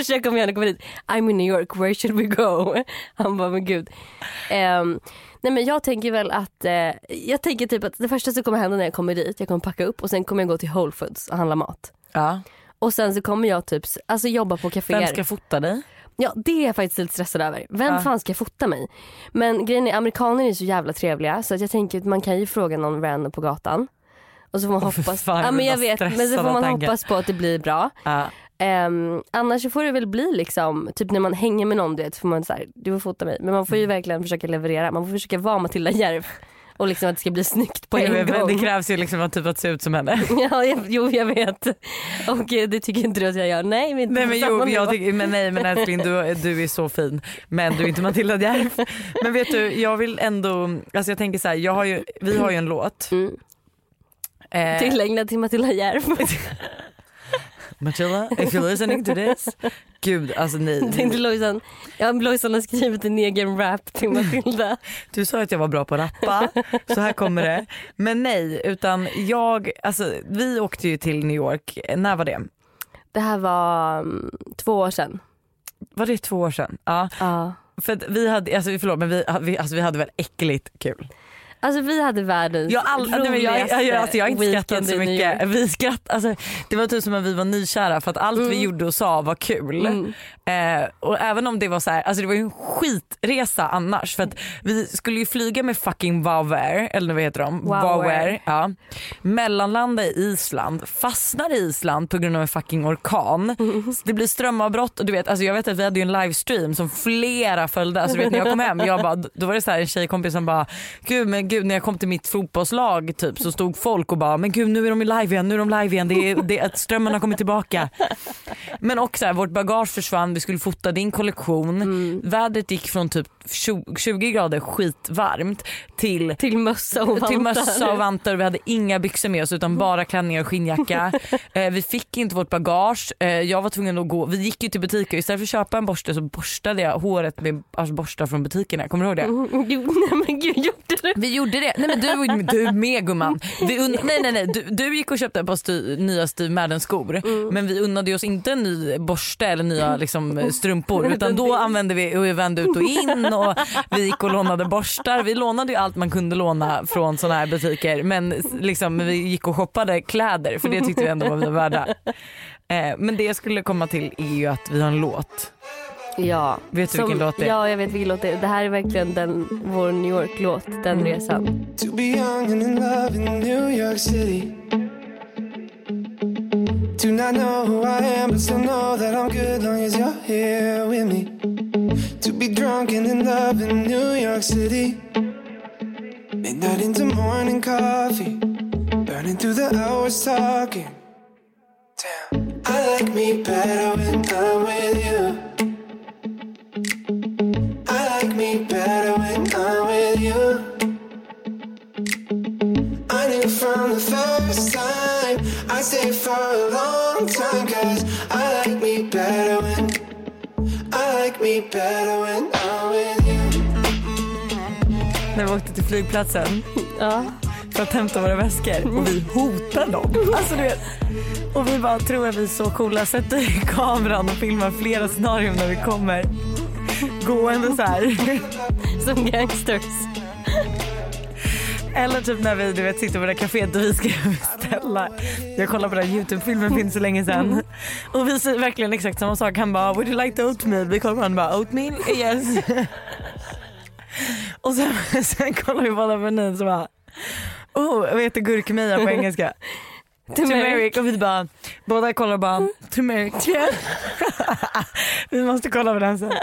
Så jag kom igen och kom dit, I'm in New York, where should we go? Han bara, men gud. Ehm, nej men jag tänker väl att, eh, jag tänker typ att det första som kommer hända när jag kommer dit, jag kommer packa upp och sen kommer jag gå till Whole Foods och handla mat. Ja. Och sen så kommer jag typ alltså jobba på kaféer. Vem ska fota dig? Ja det är jag faktiskt lite stressad över. Vem Ja. fan ska fota mig? Men grejen är amerikaner är så jävla trevliga så att jag tänker att man kan ju fråga någon random på gatan. Och så får man hoppas, fan, ja, men jag vet, men så får man tanken. hoppas på att det blir bra. Ja. Ehm, annars får det väl bli liksom, typ när man hänger med någon du vet, får man så här, du får fota mig. Men man får ju verkligen försöka leverera, man får försöka vara Matilda Järf. Och liksom att det ska bli snyggt på en vet, gång. det krävs ju liksom att, typ att se ut som henne. Ja, jag, jo jag vet. Och eh, det tycker inte du att jag gör. Nej men, Nej men jo, jag tycker, men nej men älskling du, du är så fin men du är inte Matilda Djerf. Men vet du jag vill ändå, alltså jag tänker så här, jag har ju, vi har ju en låt. Mm. Eh, Tillägnad till Matilda Järf. Matilda, if you're listening to this. Gud alltså nej. Tänkte Lojsan, ja, Lojsan har skrivit en egen rap till Matilda. Du sa att jag var bra på att rappa, så här kommer det. Men nej, utan jag, alltså vi åkte ju till New York, när var det? Det här var mm, två år sedan. Var det två år sedan? Ja. Ja. För vi hade, alltså förlåt men vi, vi, alltså, vi hade väl äckligt kul. Alltså vi hade världens Jag, all, nej, men jag, jag, jag, alltså, jag har inte skrattat så mycket. Vi skratt, alltså, det var typ som att vi var nykära för att allt vi gjorde och sa var kul. Mm. Eh, och även om det var så här, alltså det var ju en skitresa annars för att vi skulle ju flyga med fucking Wow Air, eller vad heter de? Wow Air. Air, ja. Mellanlanda i Island, fastnar i Island på grund av en fucking orkan. Så Det blir strömavbrott och du vet, alltså jag vet att vi hade ju en livestream som flera följde. Alltså du vet när jag kom hem, jag bara, då var det så här en tjejkompis som bara, gud men gud när jag kom till mitt fotbollslag typ så stod folk och bara, men gud nu är de live igen, nu är de live igen, det är, det, att strömmen har kommit tillbaka. Men också här, vårt bagage försvann, vi skulle fota din kollektion. Vädret gick från typ 20, 20 grader skitvarmt till Till mössa och vantar. till mössa och vantar vi hade inga byxor med oss utan bara klänningar och skinnjacka. eh, vi fick inte vårt bagage. Eh, jag var tvungen att gå, vi gick ju till butiker istället för att köpa en borste så borstade jag håret med alltså, borstar från butikerna. Kommer du ihåg det? Mm, Jo, nej men gud gjorde du? Vi gjorde det. Nej men du, du med gumman. Un- nej nej nej du, du gick och köpte ett par styr, nya Steve Madden skor men vi unnade oss inte en ny borste eller nya liksom, strumpor utan då använde vi och vi vände ut och in och vi gick och lånade borstar. Vi lånade ju allt man kunde låna från såna här butiker men liksom, vi gick och shoppade kläder för det tyckte vi ändå var vi var värda. Eh, men det jag skulle komma till är ju att vi har en låt. Ja. Vet du vilken låt det är? Ja jag vet vilken låt det är. Det här är verkligen den, vår New York-låt, den resan. To be young and in love in New York City. Do not know who I am, but still know that I'm good long as you're here with me. To be drunk and in love in New York City. Midnight into morning coffee. Burning through the hours talking. Damn. I like me better when I'm with you. I like me better when I'm with you. Knew from the first time I stayed for a long time Cause I like me better when I like me better when I'm with you När vi åkte till flygplatsen Ja. för att hämta våra väskor och vi hotar dem. Alltså, du vet. Och vi bara tror att vi är så coola, sätter i kameran och filmar flera scenarion när vi kommer gående så här. Som gangsters. Eller typ när vi du vet, sitter på det där kaféet och vi ska beställa. Jag kollade på den Youtube-filmen finns så länge sedan. Och vi säger verkligen exakt samma sak. Han bara would you like the oatmeal? Vi kollar på honom bara oatmeal? Yes. och sen, sen kollar vi på menyn så bara oh vad heter gurkmeja på engelska? Turmeric och vi bara båda kollar och bara turmeric. Yeah. vi måste kolla på den sen.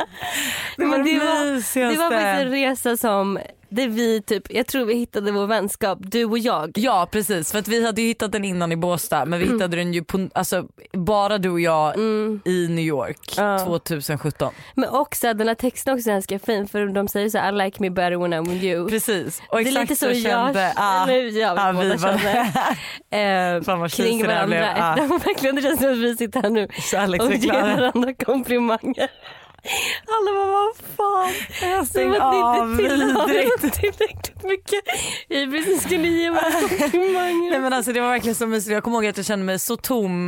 Det var det, var-. Det var faktiskt en resa som, det vi typ, jag tror vi hittade vår vänskap, du och jag. Ja precis för att vi hade ju hittat den innan i Båstad men vi Mm. hittade den ju på, alltså, bara du och jag i New York Ja. 2017. Men också den här texten också är ganska fin för de säger så här, I like me better when I'm with you. Precis och det är exakt lite så, jag, kände ah, eller jag ah, båda vi var känner. eh, Fan vad kring varandra. Ah. Verkligen, det känns som att vi sitter här nu och ger varandra komplimanger. Alla bara vad fan. Jag att av vidrigt. tillräckligt mycket hybris. Ni skulle ge komplimanger. Nej men alltså det var verkligen så mysigt. Jag kommer ihåg att jag kände mig så tom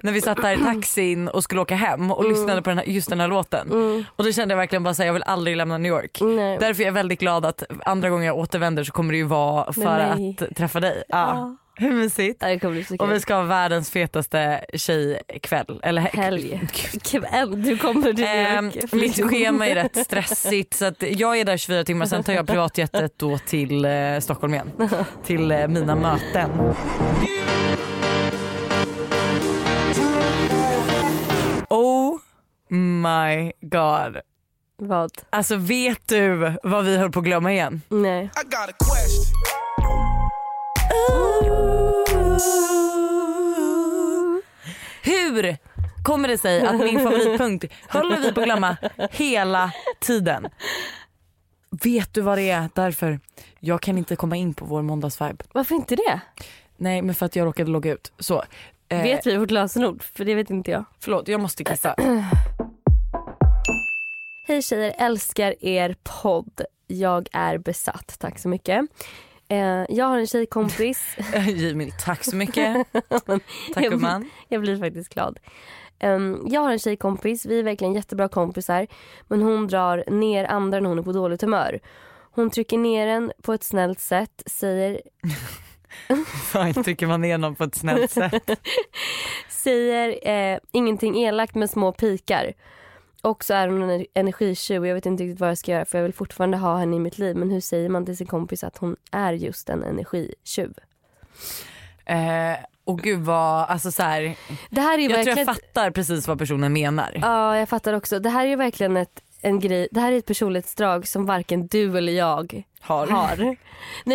när vi satt där i taxin och skulle åka hem och Mm. lyssnade på den här, just den här låten. Och då kände jag verkligen bara säga jag vill aldrig lämna New York. Nej. Därför är jag väldigt glad att andra gånger jag återvänder så kommer det ju vara för mig. att träffa dig. Ja. Hur mysigt? Ja, det kommer bli så Och vi ska ha världens fetaste tjejkväll. Eller he- Helg. Kväll, du kommer till Ehm, York. mitt schema är rätt stressigt så att jag är där 24 timmar sen tar jag privatjetet då till eh, Stockholm igen. till eh, mina möten. Oh my god. Vad? Alltså vet du vad vi höll på att glömma igen? Nej. Hur kommer det sig att min favoritpunkt håller vi på att glömma hela tiden? Vet du vad det är? Därför. Jag kan inte komma in på vår måndagsvibe. Varför inte det? Nej men för att jag råkade logga ut. Så, eh, Vet vi vårt lösenord? För det vet inte jag. Förlåt jag måste kissa. Hej tjejer, älskar er podd. Jag är besatt, tack så mycket. Eh, jag har en tjejkompis. Jimmy tack så mycket. Tack Jag- gumman. Jag blir faktiskt glad. Ehm, jag har en tjejkompis, vi är verkligen jättebra kompisar. Men hon drar ner andra när hon är på dåligt humör. Hon trycker ner en på ett snällt sätt, säger, Fan trycker man ner någon på ett snällt sätt. säger eh, ingenting elakt med små pikar. Och så är hon en energitjuv och jag vet inte riktigt vad jag ska göra för jag vill fortfarande ha henne i mitt liv. Men hur säger man till sin kompis att hon är just en energitjuv? Eh, och gud vad, alltså så här, Det här är jag tror verkligen... jag fattar precis vad personen menar. Ja, jag fattar också. Det här är ju verkligen ett, en grej. Det här är ett personlighetsdrag som varken du eller jag Har. har. Nej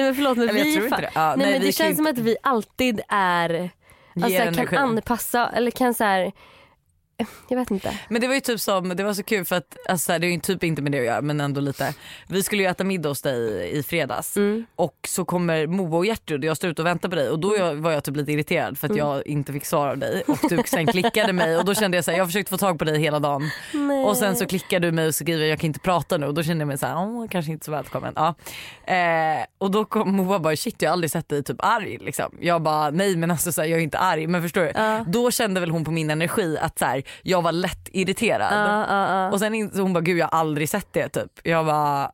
men förlåt men Eller vi tror inte fa- det. Ja, nej, nej, men det känns ju som att vi alltid är, alltså, kan energi. anpassa eller kan så här jag vet inte. Men det var ju typ som, det var så kul för att, alltså, det är ju typ inte med det att göra men ändå lite. Vi skulle ju äta middag hos dig i fredags Mm. och så kommer Moa och Gertrud och jag står ute och väntar på dig och då jag, var jag typ lite irriterad för att Mm. jag inte fick svar av dig och du sen klickade mig och då kände jag så här, jag försökte få tag på dig hela dagen Nej. och sen så klickade du mig och så skriver jag, kan inte prata nu och då kände jag mig så här, åh kanske inte så välkommen. Ja. Eh, och då kom Moa bara shit jag har aldrig sett dig typ arg liksom. Jag bara nej men alltså så här, jag är inte arg men förstår du? Ja. Då kände väl hon på min energi att så här, jag var lätt irriterad. Ja, ja, ja. Och sen hon bara gud jag har aldrig sett det typ. Jag bara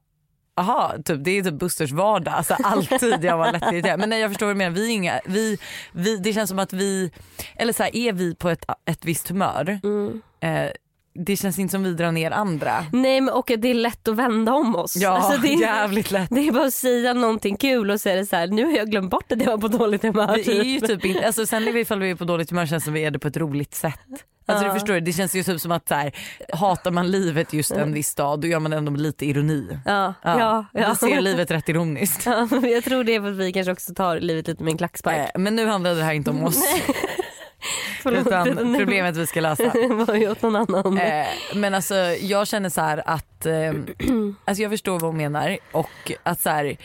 Aha, typ, det är typ Busters vardag. Alltså, alltid jag var lätt irriterad. Men nej, jag förstår vad du menar. Vi inga, vi, vi, det känns som att vi, eller så här, är vi på ett, ett visst humör, Mm. eh, det känns inte som vi drar ner andra. Nej men och att det är lätt att vända om oss. Ja, Alltså, det, är, jävligt lätt. det är bara att säga någonting kul och så är det så här, nu har jag glömt bort att jag var på dåligt humör. Vi är ju typ inte, alltså sen är vi, ifall vi är på dåligt humör känns det som vi är det på ett roligt sätt. Alltså Ja. du förstår, det känns ju typ som att så här, hatar man livet just en viss dag då gör man ändå lite ironi. Ja, ja, ja. Vi ser livet rätt ironiskt. Ja, jag tror det är för att vi kanske också tar livet lite med en klackspark. Eh, Men nu handlar det här inte om oss Förlåt, utan problemet vi ska lösa. var ju åt någon annan. Eh, men alltså jag känner så här att, eh, alltså jag förstår vad hon menar och att så här,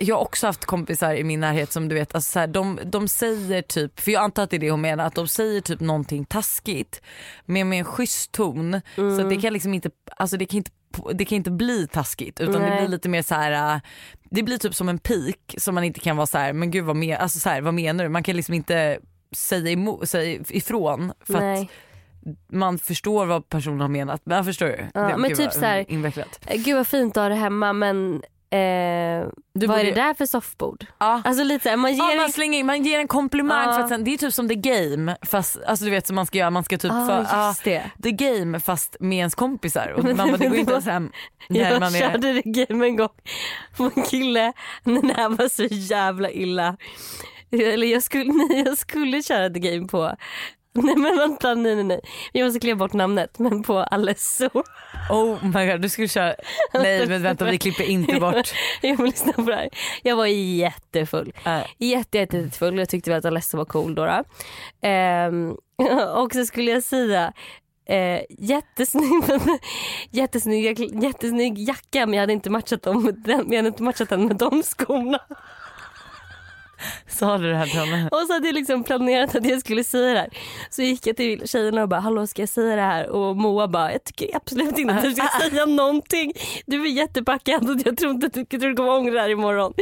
jag har också haft kompisar i min närhet som du vet, alltså så här, de, de säger typ, för jag antar att det är det hon menar, att de säger typ någonting taskigt men med en schysst ton så att det kan liksom inte, alltså det kan inte det kan inte bli taskigt utan det Nej. blir lite mer så här. äh, det blir typ som en pik som man inte kan vara så här, men gud vad, men, alltså så här, vad menar du? Man kan liksom inte säga, säga ifrån för att Nej. man förstår vad personen har menat. Men förstår du? Ja, Det- men gud, typ vad så här- Invecklat. Eh, Gud vad fint att ha det hemma men eh, Du vad är borde- det där för soffbord? Ja. Alltså lite man ger Ja, en... man, slänger man ger en komplimang Ja. för att sen, det är typ som the game fast alltså du vet som man ska göra, man ska typ Ah, för, det. the game fast med ens kompisar och man bara, det går inte ens hem när Jag man är, körde det game en gång på en kille. Det här var så jävla illa. Eller jag skulle, nej, jag skulle köra the game på Nej men vänta, nej nej nej. Vi måste klippa bort namnet men på Alesso. oh my god du skulle köra, nej men vänta vi klipper inte bort. Jag vill lyssna på det här. Jag var jättefull. Äh, Jätte, jättefull. Jag tyckte väl att Alesso var cool då. då. Ehm, och så skulle jag säga Eh, jättesnygg, jättesnygg, jättesnygg jacka men jag hade inte matchat, dem med den, jag hade inte matchat den med de skorna. Sa du det här till honom? Och så hade jag liksom planerat att jag skulle säga det här. Så gick jag till tjejerna och bara hallå ska jag säga det här? Och Moa bara jag tycker absolut inte att du ska säga någonting. Du är jättepackad och jag tror inte att du, jag tror du kommer ångra det här imorgon.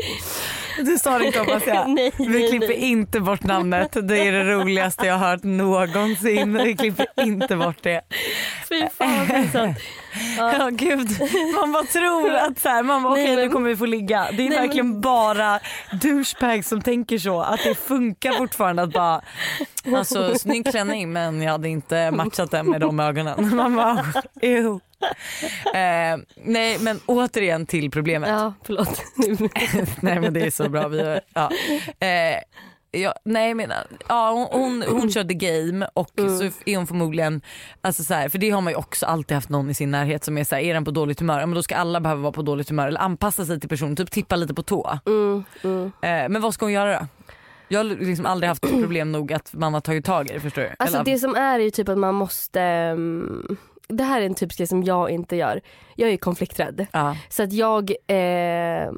Du sa det inte hoppas jag. Nej, Vi klipper nej. inte bort namnet, det är det roligaste jag har hört någonsin. Vi klipper inte bort det. Fy fan pinsamt. Ja gud, man bara tror att så här, man bara, Nej, okej men- nu kommer vi få ligga. Det är Nej, verkligen bara douchebags som tänker så. Att det funkar fortfarande att bara, alltså snygg klänning men jag hade inte matchat den med de ögonen. Man bara, ew. Eh, nej men återigen till problemet. Ja förlåt. nej men det är så bra. Vi, ja. Eh, Ja, nej men ja, hon, hon, hon körde game och så är hon förmodligen, alltså så här, för det har man ju också alltid haft någon i sin närhet som är så här, är den på dåligt humör, ja, men då ska alla behöva vara på dåligt humör eller anpassa sig till personen, typ tippa lite på tå. Mm, mm. Eh, men vad ska hon göra då? Jag har liksom aldrig haft problem nog att man har tagit tag i det förstår du? Alltså Eller- det som är är ju typ att man måste mm, det här är en typisk grej som jag inte gör. Jag är konflikträdd. ja. Så att jag, eh,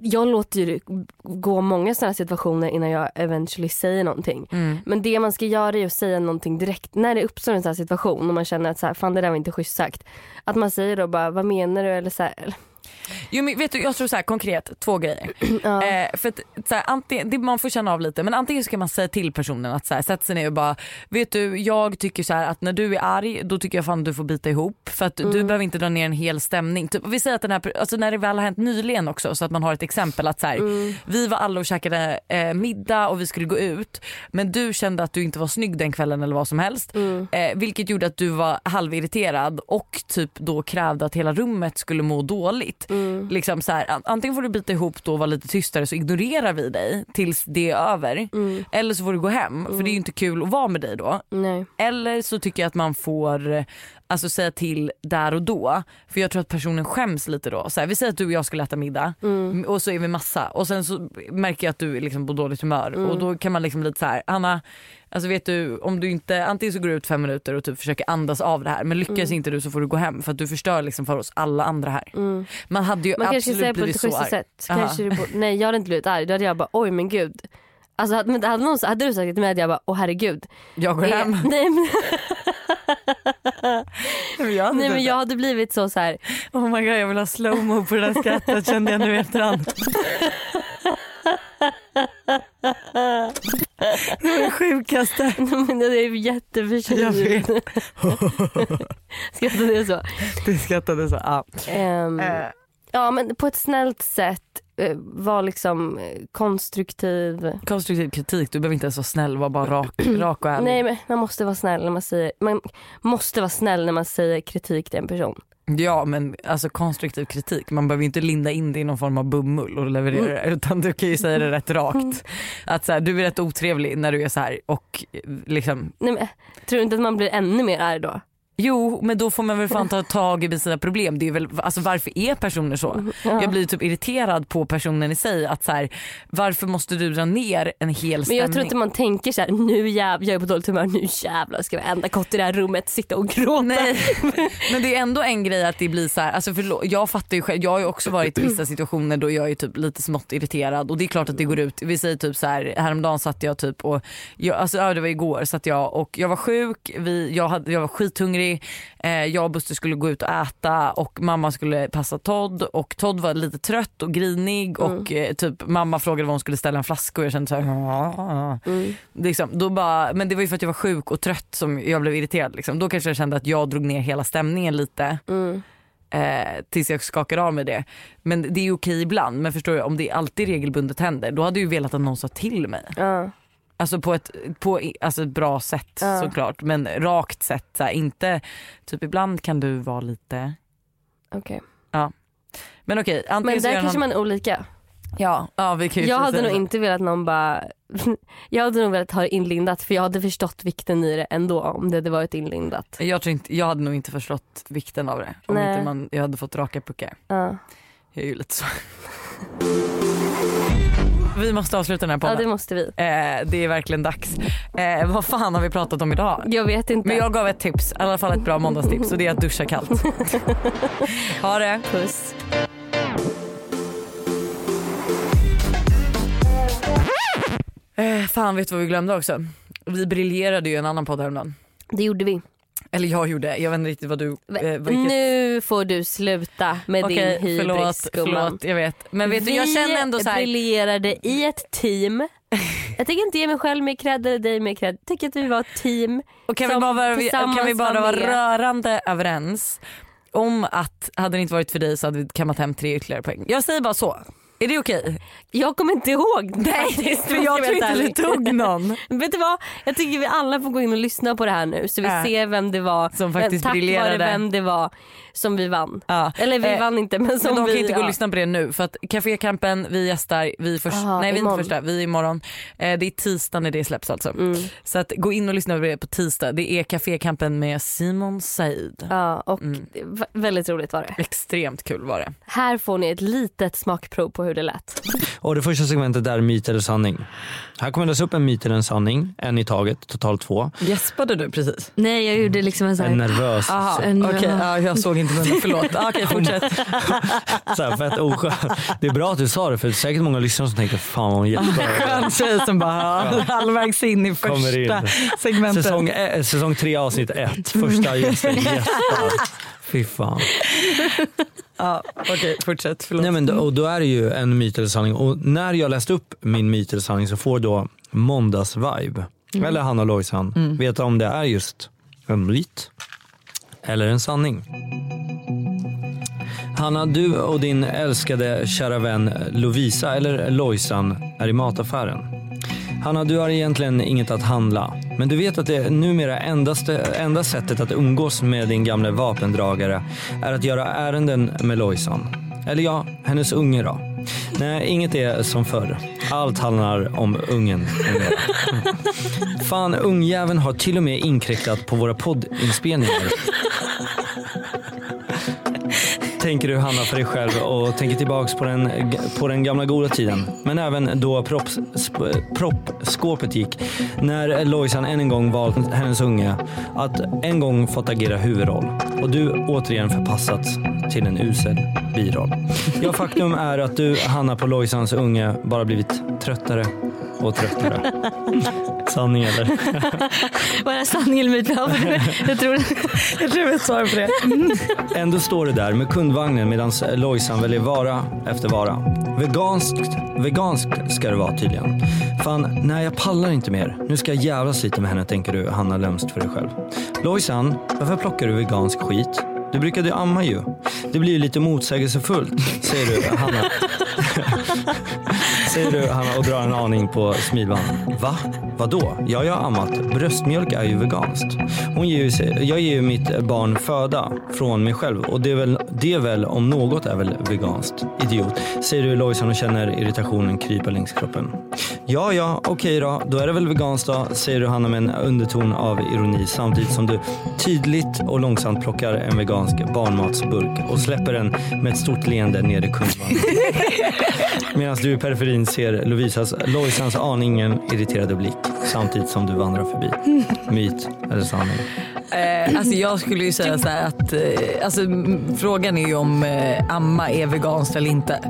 jag låter ju gå många sådana situationer innan jag eventually säger någonting. mm. Men det man ska göra är att säga någonting direkt när det uppstår en sån situation och man känner att så här, fan det där var inte schysst sagt. Att man säger då bara vad menar du eller så här, Jo, men vet du, jag tror så här konkret, två grejer. ja. Eh, för att, så här, antingen, det, man får känna av lite men antingen ska man säga till personen att så här, sätta sig ner och bara vet du jag tycker så här att när du är arg då tycker jag fan du får bita ihop för att du behöver inte dra ner en hel stämning. Typ, vi säger att den här, alltså när det väl har hänt nyligen också så att man har ett exempel att så här, vi var alla och käkade eh, middag och vi skulle gå ut men du kände att du inte var snygg den kvällen eller vad som helst eh, vilket gjorde att du var halvirriterad och typ då krävde att hela rummet skulle må dåligt. Liksom så här, an- antingen får du bita ihop då och vara lite tystare så ignorerar vi dig tills det är över. Eller så får du gå hem för det är ju inte kul att vara med dig då. Nej. Eller så tycker jag att man får alltså säga till där och då. För jag tror att personen skäms lite då. Så här, vi säger att du och jag skulle äta middag Mm. och så är vi massa och sen så märker jag att du är liksom på dåligt humör Mm. och då kan man liksom lite så här, Hanna Alltså vet du, om du inte, antingen så går du ut fem minuter och typ försöker andas av det här men lyckas Mm. inte du så får du gå hem för att du förstör liksom för oss alla andra här. Man hade ju Man kanske absolut säger på blivit ett så schysst arg. sätt. Aha. Kanske det borde, nej jag hade inte blivit arg. Då hade jag bara oj men gud. Alltså hade, hade, någon, hade du sagt det till mig hade jag bara åh herregud. Jag går Eh, hem. nej, Men jag nej men typ- jag hade blivit så så här. Oh my god jag vill ha slowmo på det där skrattet kände jag nu efterhand. Det var det sjukaste. men det är Jag jätteförkyld. vet. Skrattade jag så? Du skrattade så. Ja. Ehm, Eh, ja men på ett snällt sätt. Eh, Var liksom eh, konstruktiv. konstruktiv kritik, du behöver inte ens vara snäll, var bara rak, rak och ärlig. Nej men man måste vara snäll när man säger, man måste vara snäll när man säger kritik till en person. Ja men alltså konstruktiv kritik, man behöver inte linda in det i någon form av bomull och leverera det utan du kan ju säga det rätt rakt. Att så här, du är rätt otrevlig när du är så här och liksom Nej, men, tror du inte att man blir ännu mer arg då? Jo men då får man väl fan ta tag i sina problem. Det är väl, alltså, varför är personer så? Jag blir typ irriterad på personen i sig. Att så här, varför måste du dra ner en hel Men stämning? jag tror inte man tänker så här, nu jävlar, jag är på dåligt humör, nu jävlar ska varenda kotte i det här rummet sitta och gråta. Nej, men det är ändå en grej att det blir så här, alltså förlåt, jag fattar ju själv, jag har ju också varit i vissa situationer då jag är typ lite smått irriterad och det är klart att det går ut, vi säger typ så här, häromdagen satt jag typ och, jag, alltså ja, det var igår satt jag och jag var sjuk, vi, jag, hade, jag var skithungrig, eh, jag och Buster skulle gå ut och äta och mamma skulle passa Todd och Todd var lite trött och grinig och eh, typ mamma frågade var hon skulle ställa en flaska och jag kände så här, liksom, då bara, men det var ju för att jag var sjuk och trött som jag blev irriterad. Liksom. Då kanske jag kände att jag drog ner hela stämningen lite. Eh, tills jag skakade av med det. Men det är okej ibland. Men förstår du, om det alltid regelbundet händer då hade jag ju velat att någon sa till mig. Ja. Alltså på ett, på, alltså ett bra sätt Ja. såklart. Men rakt sätt. Så här, inte, typ ibland kan du vara lite, Okej. men okej. antingen Men där kanske någon, man är olika. Ja, ja vi kan ju Jag hade nog inte velat någon bara, jag hade nog velat ha det inlindat för jag hade förstått vikten i det ändå om det hade varit inlindat. Jag, tror inte, jag hade nog inte förstått vikten av det. Om Nej. inte man, jag hade fått raka puckar. Ja, Jag är ju lite så. Vi måste avsluta den här ja podden. det måste vi. Eh, det är verkligen dags. Eh, vad fan har vi pratat om idag? Jag vet inte. Men jag gav ett tips, i alla fall ett bra måndagstips och det är att duscha kallt. ha det. Puss. Eh, fan vet du vad vi glömde också? Vi briljerade ju en annan podd häromdagen. Det gjorde vi. Eller jag gjorde, jag vet inte riktigt vad du... Eh, vilket... Nu får du sluta med Okej, din hybris förlåt, förlåt, jag vet. Men vet du, jag Vi känner ändå så här... briljerade i ett team. Jag tänker inte ge mig själv mer cred eller dig mer cred. Jag tänker att vi var ett team. Och kan vi bara, vara, kan vi bara var vara rörande överens om att hade det inte varit för dig så hade vi kammat hem tre ytterligare poäng. Jag säger bara så. Är det okej? Jag kommer inte ihåg. Nej, För jag tror inte vi tog någon. Vet du vad? Jag tycker vi alla får gå in och lyssna på det här nu så vi Ja. ser vem det var. Som faktiskt tack briljerade. vare vem det var som vi vann. Ja. Eller vi Eh, vann inte men som Men de vi... kan inte gå och lyssna på det nu för att Cafékampen, vi gästar, vi först, Aha, nej vi är inte imorgon. första, vi är imorgon. Eh, det är tisdag när det släpps alltså. Mm. Så att gå in och lyssna på det på tisdag. Det är Cafékampen med Simon Said. Ja, och Mm. väldigt roligt var det. Extremt kul var det. Här får ni ett litet smakprov på hur det lät. Och det första segmentet är myt eller sanning. Här kommer läsa upp en myt eller en sanning, en i taget, totalt två. Gäspade du precis? Nej jag gjorde liksom en sån En här... nervös, Aha, En- okej, ja, jag såg inte munnen, förlåt. Ah, Okej fortsätt. så här, fett oskön. Det är bra att du sa det för det är säkert många lyssnare som tänker fan vad hon gäspar. Skön tjej som bara halvvägs in i Kommer in. första segmentet. Säsong, eh, säsong tre avsnitt ett, första gästen gäspar. Fy fan. Ja, Okej fortsätt, förlåt. Nej, men då, och då är det ju en myt eller sanning och när jag läst upp min myt eller sanning så får då måndagsvibe, eller Hanna Lojsan, veta om det är just en myt eller en sanning. Hanna, du och din älskade kära vän Lovisa, eller Lojsan, är i mataffären. Hanna, du har egentligen inget att handla. Men du vet att det numera endaste, enda sättet att umgås med din gamla vapendragare är att göra ärenden med Lojsan. Eller ja, hennes unge då. Nej, inget är som förr. Allt handlar om ungen. Fan, ungjäveln har till och med inkräktat på våra poddinspelningar. Tänker du Hanna för dig själv och tänker tillbaks på den, på den gamla goda tiden. Men även då proppskåpet gick. När Lojsan än en gång valt hennes unge att en gång fått agera huvudroll. Och du återigen förpassats till en usel biroll. Ja, faktum är att du, Hanna, på Lojsans unge bara blivit tröttare och tröttare. Sanning eller? Vad är sanning eller myt? Jag tror Jag tror jag svarar på det. Ändå står du där med kundvagnen medan Lojsan väljer vara efter vara. Veganskt, veganskt ska det vara tydligen. Fan, nej jag pallar inte mer. Nu ska jag jävlas lite med henne tänker du Hanna lömskt för dig själv. Lojsan, varför plockar du vegansk skit? Du brukade ju amma ju. Det blir ju lite motsägelsefullt, säger du Hanna. Säger du Hanna och drar en aning på smilband. Va? Vadå? Ja, jag har ammat. Bröstmjölk är ju veganskt. Hon ger ju, sig- jag ger ju mitt barn föda från mig själv och det är väl, det är väl om något är väl veganskt. Idiot. Säger du Lojsan och känner irritationen krypa längs kroppen. Ja, ja, okej då. Då är det väl veganskt då, säger du Hanna med en underton av ironi samtidigt som du tydligt och långsamt plockar en vegansk barnmatsburk och släpper den med ett stort leende ner i kundvagnen. Medan du i periferin ser Lovisas, Lojsans aningen irriterade blick samtidigt som du vandrar förbi. Myt eller sanning? Eh, alltså jag skulle ju säga så här att eh, alltså, frågan är ju om eh, amma är veganskt eller inte.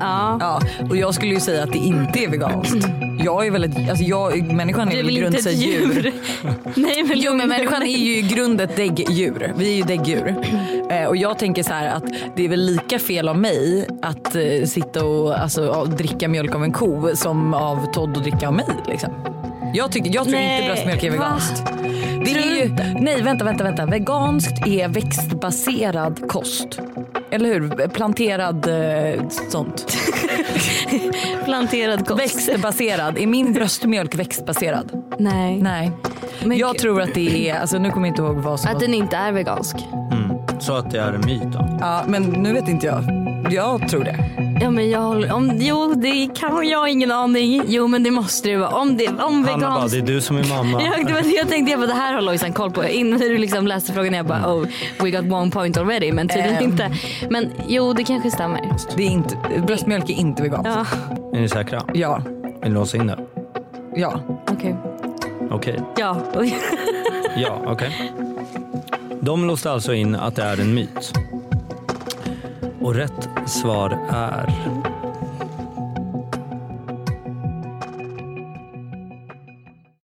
Ja. Ja, och jag skulle ju säga att det inte är veganskt. Jag är väl ett, alltså jag, människan är väl i grund sig ett djur? Nej men Jo men människan är ju i grund ett däggdjur. Vi är ju däggdjur. Eh, och jag tänker så här att det är väl lika fel av mig att eh, sitta och alltså, dricka mjölk av en ko som av Todd att dricka av mig. Liksom. Jag, tycker, jag tror Nej, inte bröstmjölk är va? veganskt. Det Tror är ju, nej vänta, vänta, vänta. Veganskt är växtbaserad kost. Eller hur? Planterad eh, sånt. planterad kost. Växtbaserad. Är min bröstmjölk växtbaserad? Nej. Nej. Men jag tror att det är, alltså nu kommer jag inte ihåg vad som Att var den inte är vegansk. Mm. Så att det är en myt då? Ja, men nu vet inte jag. Jag tror det. Ja men jag håller, om, jo det kan jag har ingen aning. Jo men det måste det vara. Om, det, om Hanna bara, det är du som är mamma. Ja, det var det jag tänkte, jag bara, det här har Lojsan koll på. Innan du liksom läste frågan jag bara oh we got one point already men tydligen Ehm. inte. Men jo det kanske stämmer. det är inte, bröstmjölk är inte veganskt. Ja Är ni säkra? Ja. Vill ni låsa in det? Ja. okej. Okej. Ja. Ja, okej. De låste alltså in att det är en myt. Och rätt svar är